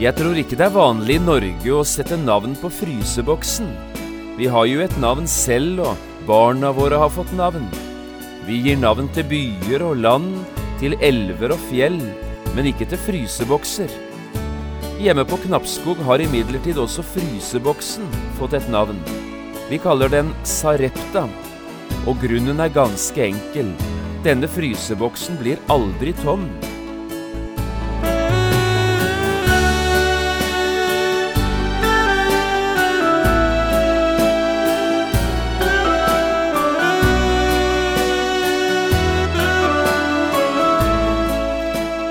Jeg tror ikke det er vanlig i Norge å sette navn på fryseboksen. Vi har jo et navn selv, og barna våre har fått navn. Vi gir navn til byer og land, til elver og fjell, men ikke til frysebokser. Hjemme på Knappskog har imidlertid også fryseboksen fått et navn. Vi kaller den Sarepta, og grunnen er ganske enkel. Denne fryseboksen blir aldri tom.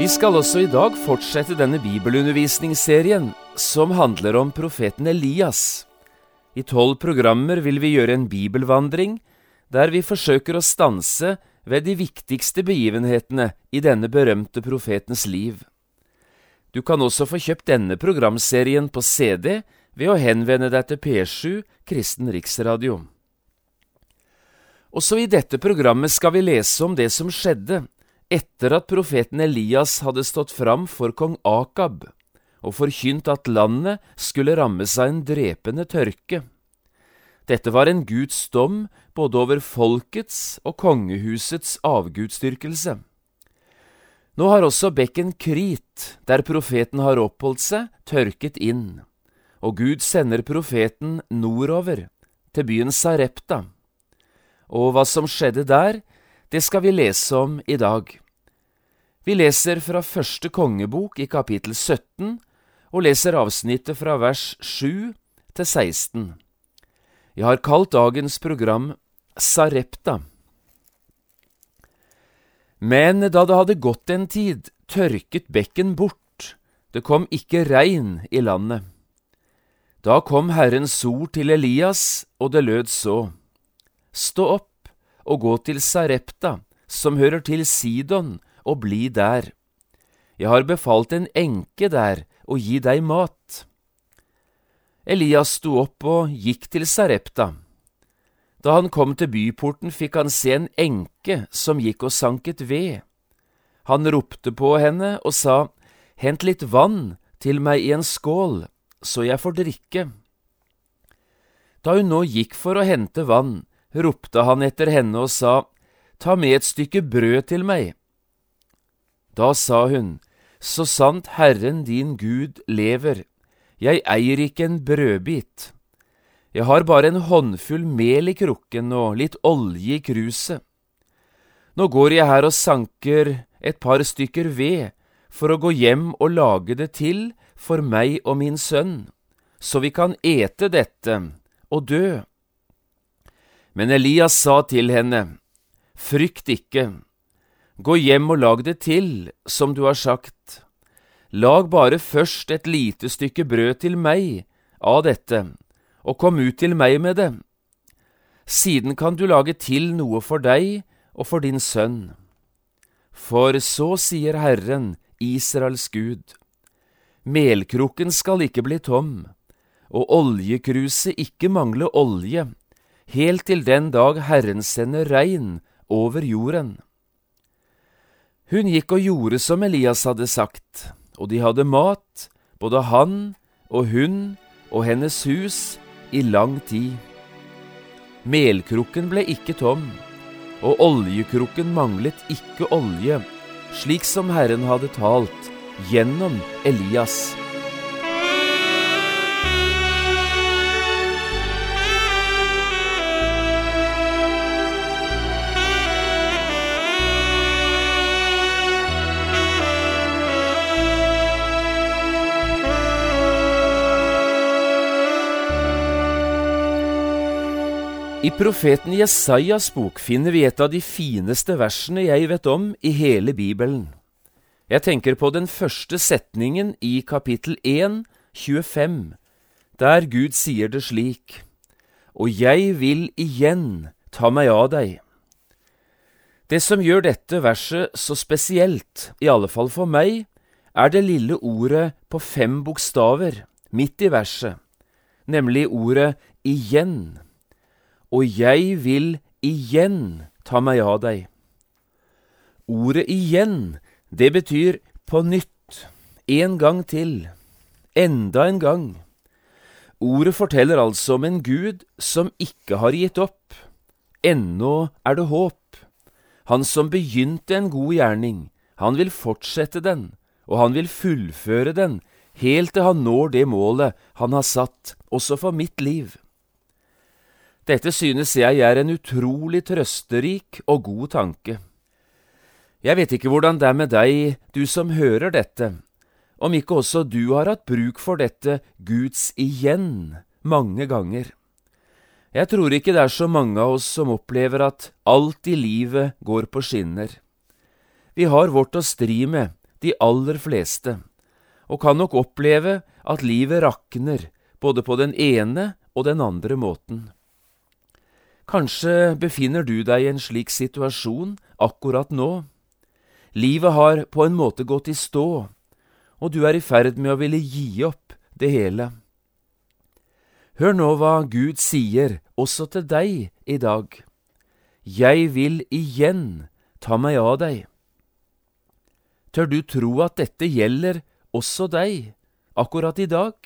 Vi skal også i dag fortsette denne bibelundervisningsserien som handler om profeten Elias. I tolv programmer vil vi gjøre en bibelvandring der vi forsøker å stanse ved de viktigste begivenhetene i denne berømte profetens liv. Du kan også få kjøpt denne programserien på CD ved å henvende deg til P7 Kristen Riksradio. Også i dette programmet skal vi lese om det som skjedde etter at profeten Elias hadde stått fram for kong Akab og forkynt at landet skulle rammes av en drepende tørke. Dette var en Guds dom både over folkets og kongehusets avgudsdyrkelse. Nå har også bekken Krit, der profeten har oppholdt seg, tørket inn, og Gud sender profeten nordover, til byen Sarepta. Og hva som skjedde der, det skal vi lese om i dag. Vi leser fra første kongebok i kapittel 17 og leser avsnittet fra vers 7 til 16. Jeg har kalt dagens program Sarepta. Men da det hadde gått en tid, tørket bekken bort, det kom ikke regn i landet. Da kom Herrens ord til Elias, og det lød så. Stå opp og gå til Sarepta, som hører til Sidon, og bli der. Jeg har befalt en enke der å gi deg mat. Elias sto opp og gikk til Sarepta. Da han kom til byporten, fikk han se en enke som gikk og sanket ved. Han ropte på henne og sa, Hent litt vann til meg i en skål, så jeg får drikke. Da hun nå gikk for å hente vann, ropte han etter henne og sa, Ta med et stykke brød til meg. Da sa hun, Så sant Herren din Gud lever, jeg eier ikke en brødbit. Jeg har bare en håndfull mel i krukken og litt olje i kruset. Nå går jeg her og sanker et par stykker ved for å gå hjem og lage det til for meg og min sønn, så vi kan ete dette og dø. Men Elias sa til henne, Frykt ikke, gå hjem og lag det til, som du har sagt. Lag bare først et lite stykke brød til meg av dette, og kom ut til meg med det. Siden kan du lage til noe for deg og for din sønn. For så sier Herren, Israels Gud, melkrukken skal ikke bli tom, og oljekruset ikke mangle olje, helt til den dag Herren sender regn over jorden. Hun gikk og gjorde som Elias hadde sagt, og de hadde mat, både han og hun og hennes hus, i lang tid. Melkrukken ble ikke tom, og oljekrukken manglet ikke olje, slik som Herren hadde talt gjennom Elias. I profeten Jesajas bok finner vi et av de fineste versene jeg vet om i hele Bibelen. Jeg tenker på den første setningen i kapittel 1, 25, der Gud sier det slik, Og jeg vil igjen ta meg av deg. Det som gjør dette verset så spesielt, i alle fall for meg, er det lille ordet på fem bokstaver midt i verset, nemlig ordet igjen og jeg vil igjen ta meg av deg. Ordet igjen, det betyr på nytt, en gang til, enda en gang. Ordet forteller altså om en Gud som ikke har gitt opp. Ennå er det håp. Han som begynte en god gjerning, han vil fortsette den, og han vil fullføre den, helt til han når det målet han har satt, også for mitt liv. Dette synes jeg er en utrolig trøsterik og god tanke. Jeg vet ikke hvordan det er med deg, du som hører dette, om ikke også du har hatt bruk for dette Guds igjen mange ganger. Jeg tror ikke det er så mange av oss som opplever at alt i livet går på skinner. Vi har vårt å stri med, de aller fleste, og kan nok oppleve at livet rakner, både på den ene og den andre måten. Kanskje befinner du deg i en slik situasjon akkurat nå. Livet har på en måte gått i stå, og du er i ferd med å ville gi opp det hele. Hør nå hva Gud sier også til deg i dag. Jeg vil igjen ta meg av deg. Tør du tro at dette gjelder også deg, akkurat i dag,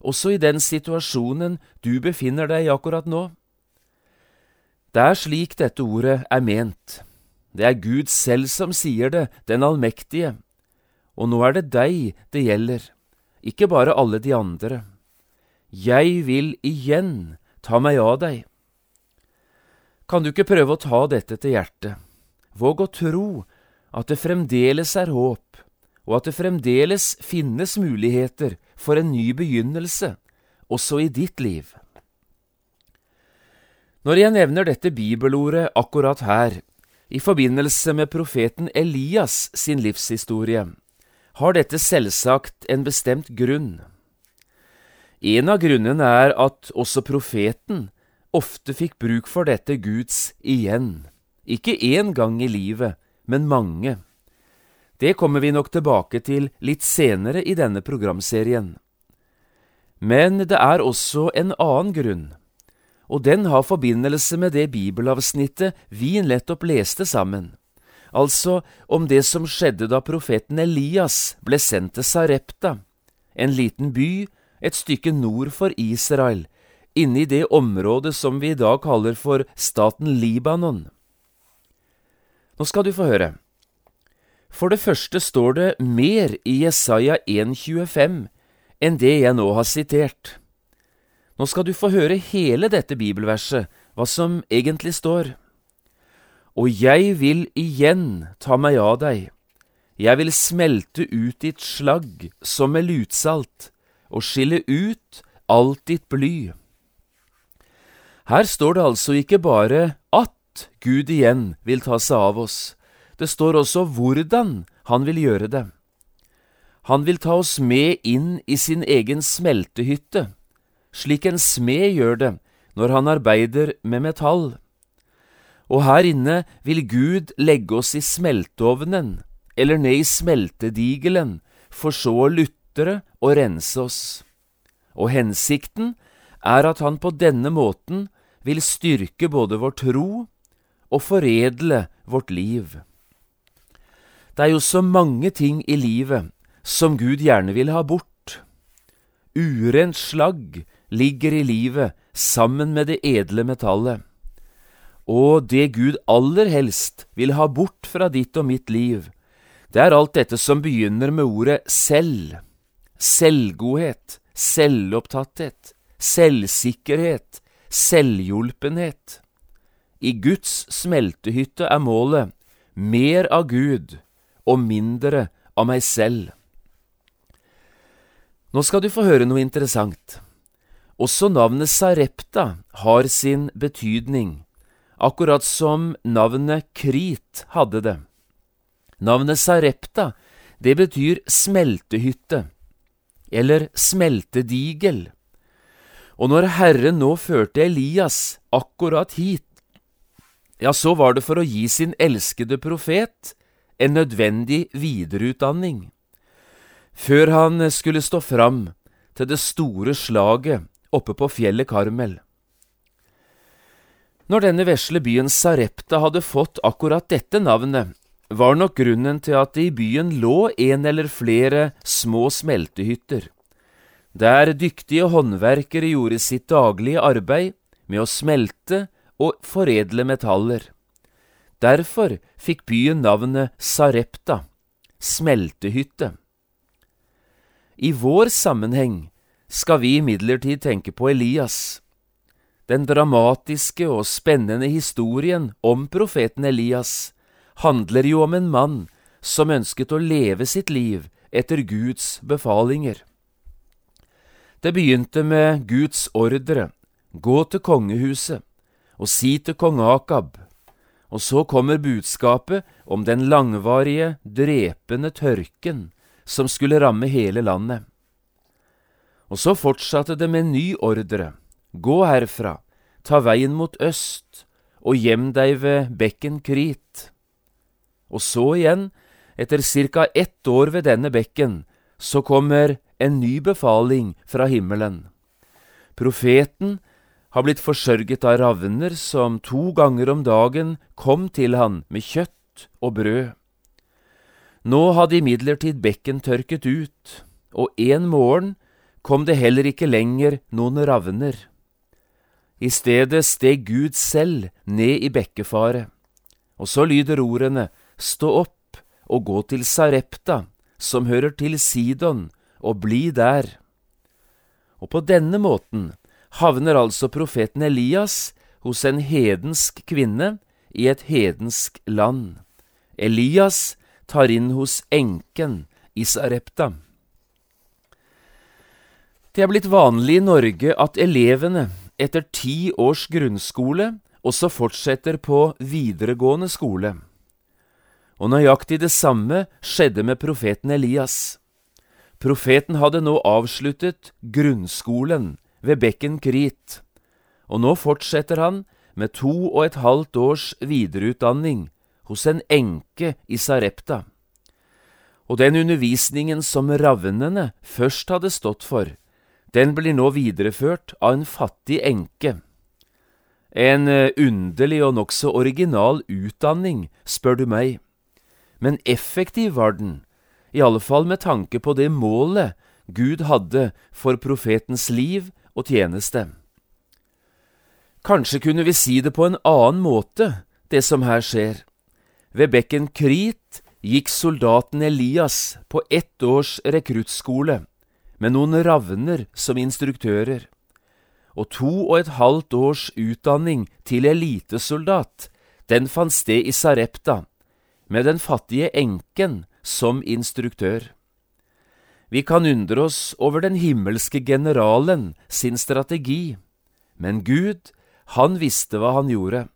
også i den situasjonen du befinner deg i akkurat nå? Det er slik dette ordet er ment. Det er Gud selv som sier det, den allmektige. Og nå er det deg det gjelder, ikke bare alle de andre. Jeg vil igjen ta meg av deg. Kan du ikke prøve å ta dette til hjertet? Våg å tro at det fremdeles er håp, og at det fremdeles finnes muligheter for en ny begynnelse, også i ditt liv. Når jeg nevner dette bibelordet akkurat her, i forbindelse med profeten Elias sin livshistorie, har dette selvsagt en bestemt grunn. En av grunnene er at også profeten ofte fikk bruk for dette Guds igjen, ikke én gang i livet, men mange. Det kommer vi nok tilbake til litt senere i denne programserien. Men det er også en annen grunn og den har forbindelse med det bibelavsnittet vi nettopp leste sammen, altså om det som skjedde da profeten Elias ble sendt til Sarepta, en liten by et stykke nord for Israel, inne i det området som vi i dag kaller for staten Libanon. Nå skal du få høre. For det første står det mer i Jesaja 1,25 enn det jeg nå har sitert. Nå skal du få høre hele dette bibelverset, hva som egentlig står. Og jeg vil igjen ta meg av deg, jeg vil smelte ut ditt slagg som med lutsalt, og skille ut alt ditt bly. Her står det altså ikke bare at Gud igjen vil ta seg av oss, det står også hvordan han vil gjøre det. Han vil ta oss med inn i sin egen smeltehytte, slik en smed gjør det når han arbeider med metall. Og her inne vil Gud legge oss i smelteovnen, eller ned i smeltedigelen, for så å lutre og rense oss. Og hensikten er at han på denne måten vil styrke både vår tro og foredle vårt liv. Det er jo så mange ting i livet som Gud gjerne vil ha bort. Urent slagg ligger i livet sammen med det edle metallet. Og det Gud aller helst vil ha bort fra ditt og mitt liv, det er alt dette som begynner med ordet selv. Selvgodhet, selvopptatthet, selvsikkerhet, selvhjulpenhet. I Guds smeltehytte er målet mer av Gud og mindre av meg selv. Nå skal du få høre noe interessant. Også navnet Sarepta har sin betydning, akkurat som navnet Krit hadde det. Navnet Sarepta, det betyr smeltehytte, eller smeltedigel. Og når Herren nå førte Elias akkurat hit, ja, så var det for å gi sin elskede profet en nødvendig videreutdanning. Før han skulle stå fram til det store slaget oppe på fjellet Karmel. Når denne vesle byen Sarepta hadde fått akkurat dette navnet, var nok grunnen til at det i byen lå en eller flere små smeltehytter, der dyktige håndverkere gjorde sitt daglige arbeid med å smelte og foredle metaller. Derfor fikk byen navnet Sarepta, smeltehytte. I vår sammenheng skal vi imidlertid tenke på Elias. Den dramatiske og spennende historien om profeten Elias handler jo om en mann som ønsket å leve sitt liv etter Guds befalinger. Det begynte med Guds ordre, gå til kongehuset og si til kong Akab, og så kommer budskapet om den langvarige, drepende tørken som skulle ramme hele landet. Og så fortsatte det med ny ordre. Gå herfra, ta veien mot øst, og gjem deg ved bekken Krit. Og så igjen, etter ca ett år ved denne bekken, så kommer en ny befaling fra himmelen. Profeten har blitt forsørget av ravner som to ganger om dagen kom til han med kjøtt og brød. Nå hadde imidlertid bekken tørket ut, og en morgen kom det heller ikke lenger noen ravner. I stedet steg Gud selv ned i bekkefaret, og så lyder ordene Stå opp og gå til Sarepta, som hører til Sidon, og bli der. Og på denne måten havner altså profeten Elias hos en hedensk kvinne i et hedensk land. Elias tar inn hos enken i Sarepta. Det er blitt vanlig i Norge at elevene etter ti års grunnskole også fortsetter på videregående skole. Og nøyaktig det samme skjedde med profeten Elias. Profeten hadde nå avsluttet grunnskolen ved bekken Krit, og nå fortsetter han med to og et halvt års videreutdanning hos en enke i Sarepta. Og den undervisningen som ravnene først hadde stått for, den blir nå videreført av en fattig enke. En eh, underlig og nokså original utdanning, spør du meg, men effektiv var den, i alle fall med tanke på det målet Gud hadde for profetens liv og tjeneste. Kanskje kunne vi si det på en annen måte, det som her skjer. Ved bekken Krit gikk soldaten Elias på ett års rekruttskole med noen ravner som instruktører, og to og et halvt års utdanning til elitesoldat, den fant sted i Sarepta, med den fattige enken som instruktør. Vi kan undre oss over den himmelske generalen sin strategi, men Gud, han visste hva han gjorde.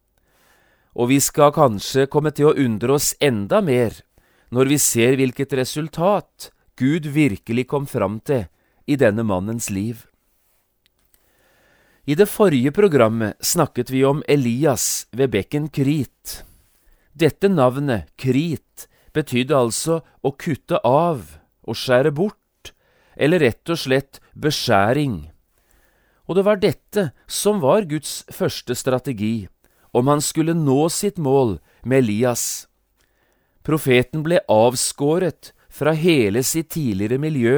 Og vi skal kanskje komme til å undre oss enda mer når vi ser hvilket resultat Gud virkelig kom fram til i denne mannens liv. I det forrige programmet snakket vi om Elias ved bekken Krit. Dette navnet, Krit, betydde altså å kutte av, å skjære bort, eller rett og slett beskjæring. Og det var dette som var Guds første strategi, om han skulle nå sitt mål med Elias. Profeten ble avskåret fra hele sitt tidligere miljø,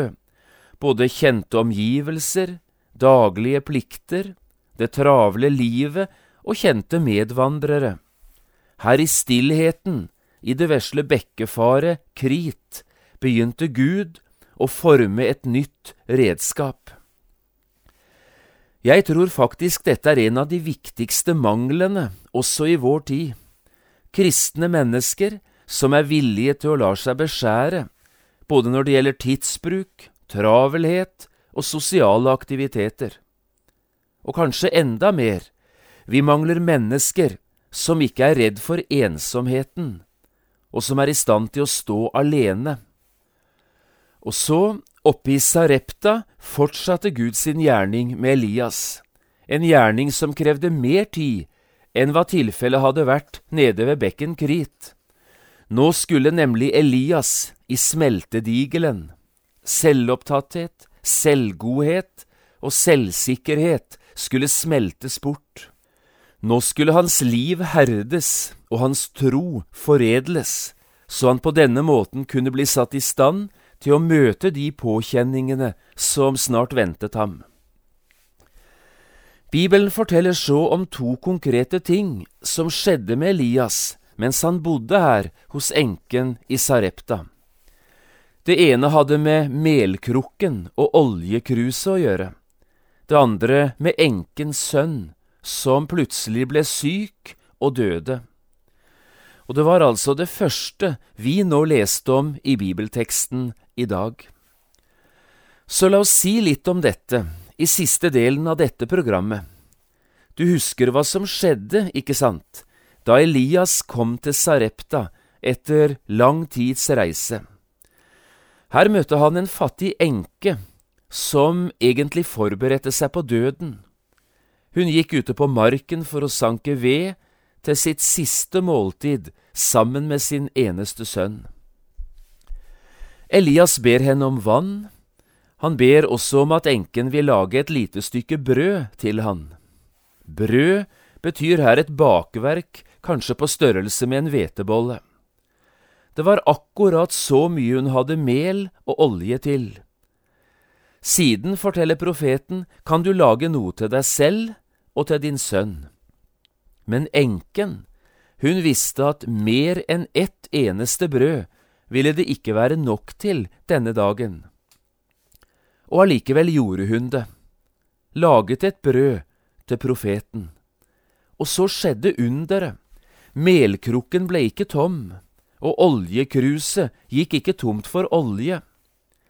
både kjente omgivelser, daglige plikter, det travle livet og kjente medvandrere. Her i stillheten, i det vesle bekkefaret Krit, begynte Gud å forme et nytt redskap. Jeg tror faktisk dette er en av de viktigste manglene også i vår tid. Kristne mennesker som er villige til å la seg beskjære, både når det gjelder tidsbruk, travelhet og sosiale aktiviteter. og kanskje enda mer, vi mangler mennesker som ikke er redd for ensomheten, og som er i stand til å stå alene. Og så, oppe i Sarepta, fortsatte Gud sin gjerning med Elias, en gjerning som krevde mer tid enn hva tilfellet hadde vært nede ved bekken Krit. Nå skulle nemlig Elias i smeltedigelen. Selvopptatthet, selvgodhet og selvsikkerhet skulle smeltes bort. Nå skulle hans liv herdes og hans tro foredles, så han på denne måten kunne bli satt i stand til å møte de påkjenningene som snart ventet ham. Bibelen forteller så om to konkrete ting som skjedde med Elias mens han bodde her hos enken i Sarepta. Det ene hadde med melkrukken og oljekruset å gjøre, det andre med enkens sønn, som plutselig ble syk og døde. Og det var altså det første vi nå leste om i bibelteksten i dag. Så la oss si litt om dette i siste delen av dette programmet. Du husker hva som skjedde, ikke sant, da Elias kom til Sarepta etter lang tids reise. Her møtte han en fattig enke som egentlig forberedte seg på døden. Hun gikk ute på marken for å sanke ved til sitt siste måltid sammen med sin eneste sønn. Elias ber henne om vann, han ber også om at enken vil lage et lite stykke brød til han. Brød betyr her et bakverk, kanskje på størrelse med en hvetebolle. Det var akkurat så mye hun hadde mel og olje til. Siden, forteller profeten, kan du lage noe til deg selv og til din sønn. Men enken, hun visste at mer enn ett eneste brød ville det ikke være nok til denne dagen og allikevel gjorde hun det, laget et brød til profeten. Og så skjedde underet. Melkrukken ble ikke tom, og oljekruset gikk ikke tomt for olje.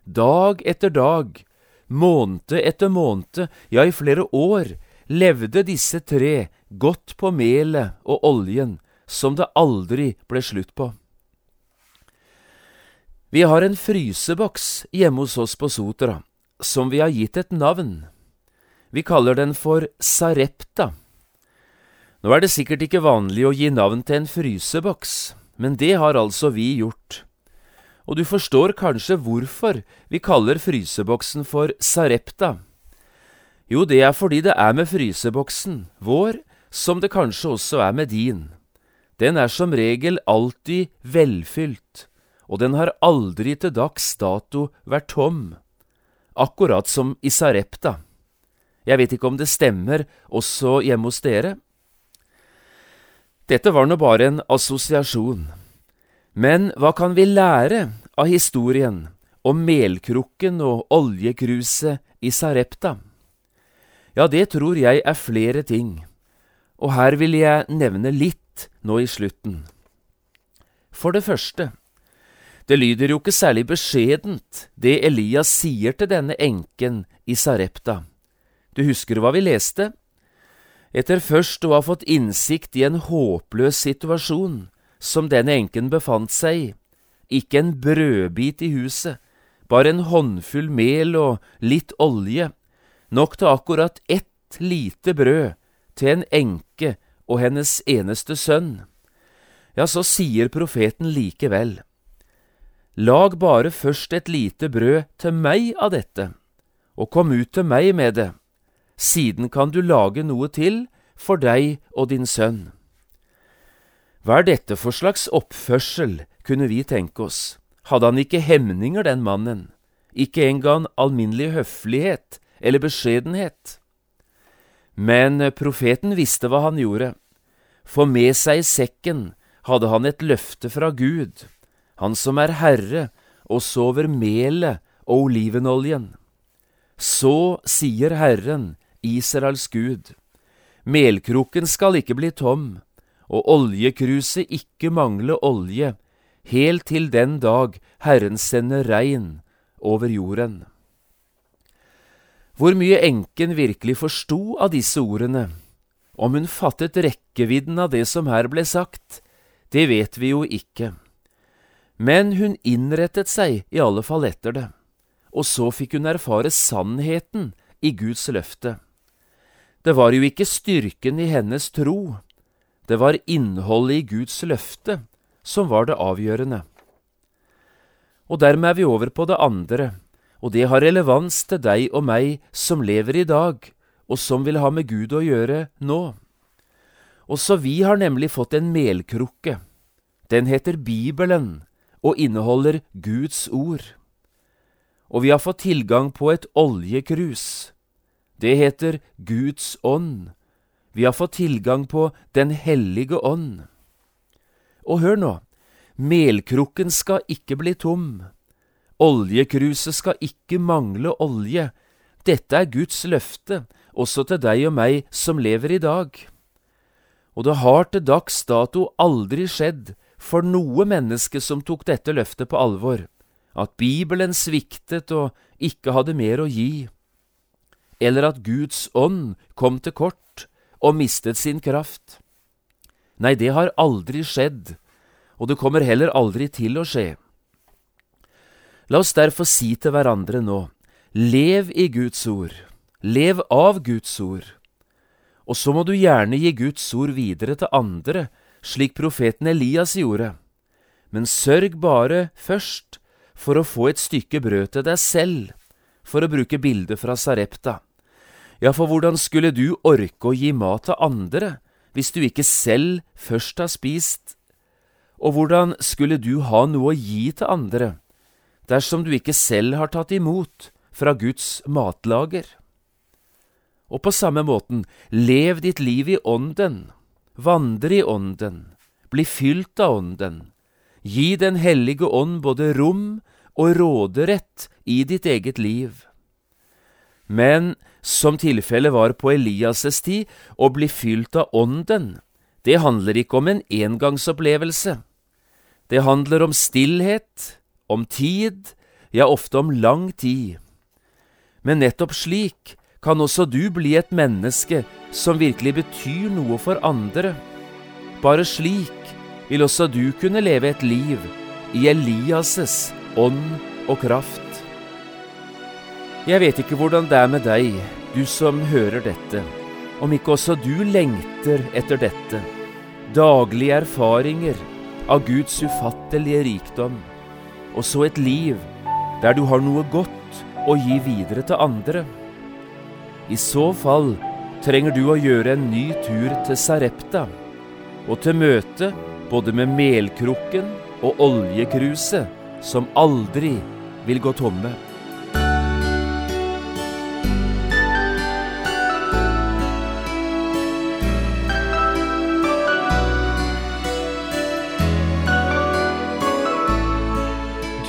Dag etter dag, måned etter måned, ja, i flere år, levde disse tre godt på melet og oljen som det aldri ble slutt på. Vi har en fryseboks hjemme hos oss på Sotra som vi har gitt et navn. Vi kaller den for Sarepta. Nå er det sikkert ikke vanlig å gi navn til en fryseboks, men det har altså vi gjort. Og du forstår kanskje hvorfor vi kaller fryseboksen for Sarepta. Jo, det er fordi det er med fryseboksen vår som det kanskje også er med din. Den er som regel alltid velfylt, og den har aldri til dags dato vært tom akkurat som i Sarepta. Jeg vet ikke om det stemmer også hjemme hos dere? Dette var nå bare en assosiasjon. Men hva kan vi lære av historien om melkrukken og oljekruset i Sarepta? Ja, det tror jeg er flere ting, og her vil jeg nevne litt nå i slutten. For det første, det lyder jo ikke særlig beskjedent, det Elias sier til denne enken i Sarepta. Du husker hva vi leste? Etter først å ha fått innsikt i en håpløs situasjon som denne enken befant seg i, ikke en brødbit i huset, bare en håndfull mel og litt olje, nok til akkurat ett lite brød til en enke og hennes eneste sønn. Ja, så sier profeten likevel, Lag bare først et lite brød til meg av dette, og kom ut til meg med det. Siden kan du lage noe til for deg og din sønn. Hva er dette for slags oppførsel, kunne vi tenke oss. Hadde han ikke hemninger, den mannen, ikke engang alminnelig høflighet eller beskjedenhet? Men profeten visste hva han gjorde, for med seg i sekken hadde han et løfte fra Gud han som er herre og sover melet og olivenoljen. Så sier Herren, Israels Gud, Melkroken skal ikke bli tom, og oljekruset ikke mangle olje, helt til den dag Herren sender regn over jorden. Hvor mye enken virkelig forsto av disse ordene, om hun fattet rekkevidden av det som her ble sagt, det vet vi jo ikke. Men hun innrettet seg i alle fall etter det, og så fikk hun erfare sannheten i Guds løfte. Det var jo ikke styrken i hennes tro, det var innholdet i Guds løfte som var det avgjørende. Og dermed er vi over på det andre, og det har relevans til deg og meg som lever i dag, og som vil ha med Gud å gjøre nå. Også vi har nemlig fått en melkrukke. Den heter Bibelen og inneholder Guds ord. Og vi har fått tilgang på et oljekrus. Det heter Guds ånd. Vi har fått tilgang på Den hellige ånd. Og hør nå, melkrukken skal ikke bli tom. Oljekruset skal ikke mangle olje. Dette er Guds løfte, også til deg og meg som lever i dag. Og det har til dags dato aldri skjedd for noe menneske som tok dette løftet på alvor, at Bibelen sviktet og ikke hadde mer å gi, eller at Guds ånd kom til kort og mistet sin kraft. Nei, det har aldri skjedd, og det kommer heller aldri til å skje. La oss derfor si til hverandre nå, lev i Guds ord, lev av Guds ord, og så må du gjerne gi Guds ord videre til andre, slik profeten Elias gjorde, men sørg bare først for å få et stykke brød til deg selv, for å bruke bildet fra Sarepta. Ja, for hvordan skulle du orke å gi mat til andre hvis du ikke selv først har spist? Og hvordan skulle du ha noe å gi til andre dersom du ikke selv har tatt imot fra Guds matlager. Og på samme måten, lev ditt liv i Ånden, vandre i Ånden, bli fylt av Ånden, gi Den hellige ånd både rom og råderett i ditt eget liv. Men som tilfellet var på Elias' tid, å bli fylt av Ånden, det handler ikke om en engangsopplevelse. Det handler om stillhet, om tid, ja ofte om lang tid. Men nettopp slik kan også du bli et menneske som virkelig betyr noe for andre. Bare slik vil også du kunne leve et liv i Elias' ånd og kraft. Jeg vet ikke hvordan det er med deg, du som hører dette, om ikke også du lengter etter dette, daglige erfaringer av Guds ufattelige rikdom og så et liv der du har noe godt å gi videre til andre. I så fall trenger du å gjøre en ny tur til Sarepta, og til møte både med melkrukken og oljekruset, som aldri vil gå tomme.